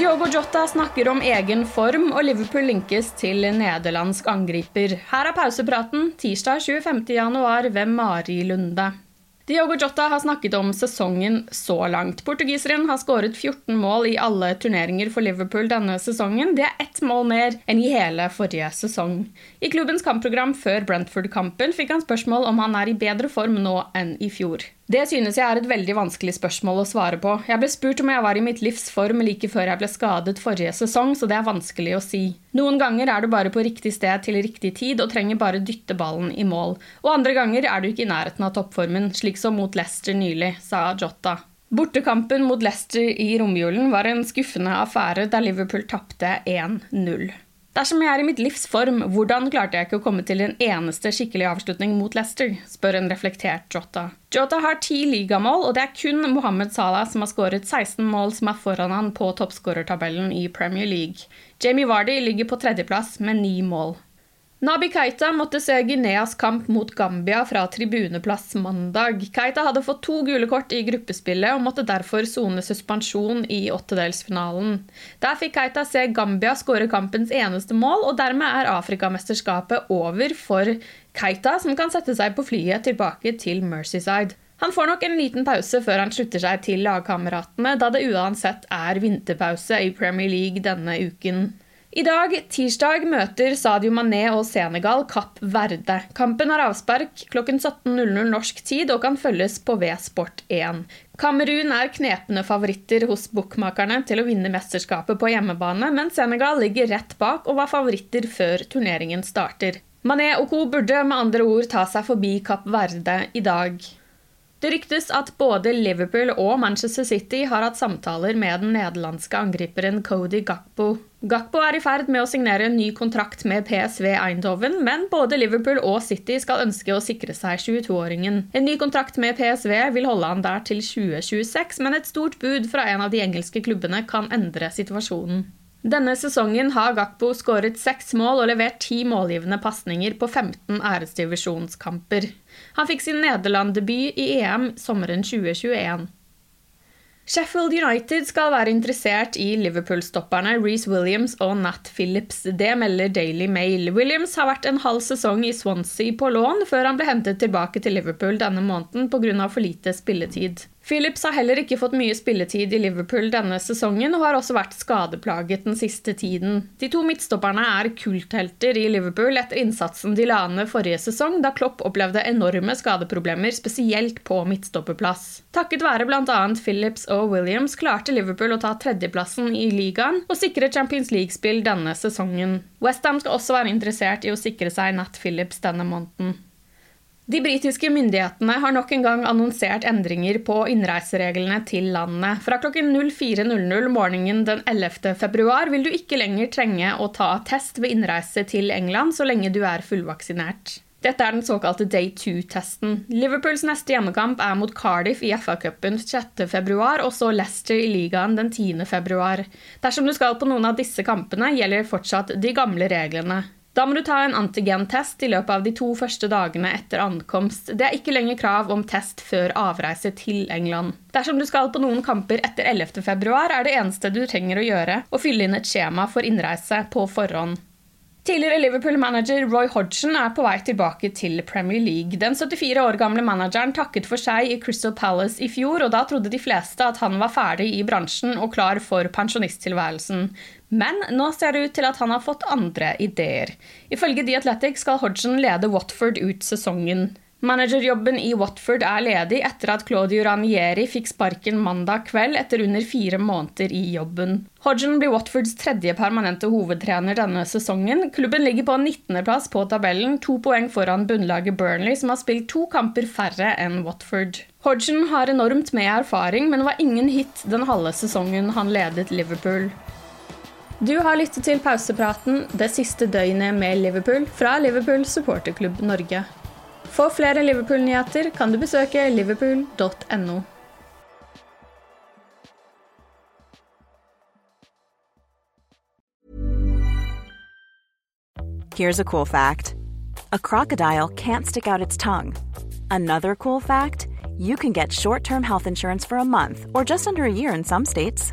Diogo Jota snakker om egen form, og Liverpool linkes til nederlandsk angriper. Her er pausepraten tirsdag 25. januar ved Mari Lunde. Diogo Jota har snakket om sesongen så langt. Portugiseren har skåret 14 mål i alle turneringer for Liverpool denne sesongen. Det er ett mål mer enn i hele forrige sesong. I klubbens kampprogram før Brentford-kampen fikk han spørsmål om han er i bedre form nå enn i fjor. Det synes jeg er et veldig vanskelig spørsmål å svare på. Jeg ble spurt om jeg var i mitt livs form like før jeg ble skadet forrige sesong, så det er vanskelig å si. Noen ganger er du bare på riktig sted til riktig tid og trenger bare dytte ballen i mål. Og andre ganger er du ikke i nærheten av toppformen, slik som mot Leicester nylig, sa Jota. Bortekampen mot Leicester i romjulen var en skuffende affære der Liverpool tapte 1-0. Dersom jeg er i mitt livs form, hvordan klarte jeg ikke å komme til en eneste skikkelig avslutning mot Leicester? spør en reflektert Jota. Jota har ti ligamål, og det er kun Mohammed Salah som har skåret 16 mål som er foran han på toppskårertabellen i Premier League. Jamie Vardy ligger på tredjeplass med ni mål. Nabi Keita måtte se Guineas kamp mot Gambia fra tribuneplass mandag. Keita hadde fått to gule kort i gruppespillet og måtte derfor sone suspensjon i åttedelsfinalen. Der fikk Keita se Gambia skåre kampens eneste mål, og dermed er Afrikamesterskapet over for Keita, som kan sette seg på flyet tilbake til Mercyside. Han får nok en liten pause før han slutter seg til lagkameratene, da det uansett er vinterpause i Premier League denne uken. I dag, tirsdag, møter Sadio Mané og Senegal Kapp Verde. Kampen har avspark klokken 17.00 norsk tid og kan følges på V-Sport1. Kamerun er knepne favoritter hos bookmakerne til å vinne mesterskapet på hjemmebane, men Senegal ligger rett bak og var favoritter før turneringen starter. Mané og co. burde med andre ord ta seg forbi Kapp Verde i dag. Det ryktes at både Liverpool og Manchester City har hatt samtaler med den nederlandske angriperen Cody Gakpo. Gakpo er i ferd med å signere en ny kontrakt med PSV Eindhoven, men både Liverpool og City skal ønske å sikre seg 22-åringen. En ny kontrakt med PSV vil holde han der til 2026, men et stort bud fra en av de engelske klubbene kan endre situasjonen. Denne sesongen har Gakpo skåret seks mål og levert ti målgivende pasninger på 15 æresdivisjonskamper. Han fikk sin Nederland-debut i EM sommeren 2021. Sheffield United skal være interessert i Liverpool-stopperne Reece Williams og Nat Phillips. Det melder Daily Mail. Williams har vært en halv sesong i Swansea på lån, før han ble hentet tilbake til Liverpool denne måneden pga. for lite spilletid. Phillips har heller ikke fått mye spilletid i Liverpool denne sesongen, og har også vært skadeplaget den siste tiden. De to midtstopperne er kulthelter i Liverpool etter innsatsen de la ned forrige sesong, da Klopp opplevde enorme skadeproblemer, spesielt på midtstopperplass. Takket være bl.a. Phillips og Williams klarte Liverpool å ta tredjeplassen i ligaen og sikre Champions League-spill denne sesongen. Westham skal også være interessert i å sikre seg Nat Phillips denne måneden. De britiske myndighetene har nok en gang annonsert endringer på innreisereglene til landet. Fra klokken 04.00 morgenen den 11. februar vil du ikke lenger trenge å ta test ved innreise til England så lenge du er fullvaksinert. Dette er den såkalte day two-testen. Liverpools neste hjemmekamp er mot Cardiff i FA-cupen 6.2, og så Leicester i ligaen den 10.2. Dersom du skal på noen av disse kampene, gjelder fortsatt de gamle reglene. Da må du ta en antigentest i løpet av de to første dagene etter ankomst. Det er ikke lenger krav om test før avreise til England. Dersom du skal på noen kamper etter 11.2, er det eneste du trenger å gjøre, å fylle inn et skjema for innreise på forhånd. Tidligere Liverpool-manager Roy Hodgson er på vei tilbake til Premier League. Den 74 år gamle manageren takket for seg i Crystal Palace i fjor, og da trodde de fleste at han var ferdig i bransjen og klar for pensjonisttilværelsen. Men nå ser det ut til at han har fått andre ideer. Ifølge The Athletic skal Hodgson lede Watford ut sesongen. Managerjobben i Watford er ledig etter at Claudio Ranieri fikk sparken mandag kveld etter under fire måneder i jobben. Hodgson blir Watfords tredje permanente hovedtrener denne sesongen. Klubben ligger på 19.-plass på tabellen, to poeng foran bunnlaget Burnley, som har spilt to kamper færre enn Watford. Hodgson har enormt med erfaring, men var ingen hit den halve sesongen han ledet Liverpool. Du har lyttet til pausepraten det siste døgnet med Liverpool fra Liverpool supporterklubb Norge. For flere Liverpool-nyheter kan du besøke liverpool.no. Here's a cool fact a crocodile can't stick out its tongue. Another cool fact you can get short term health insurance for a month or just under a year in some states.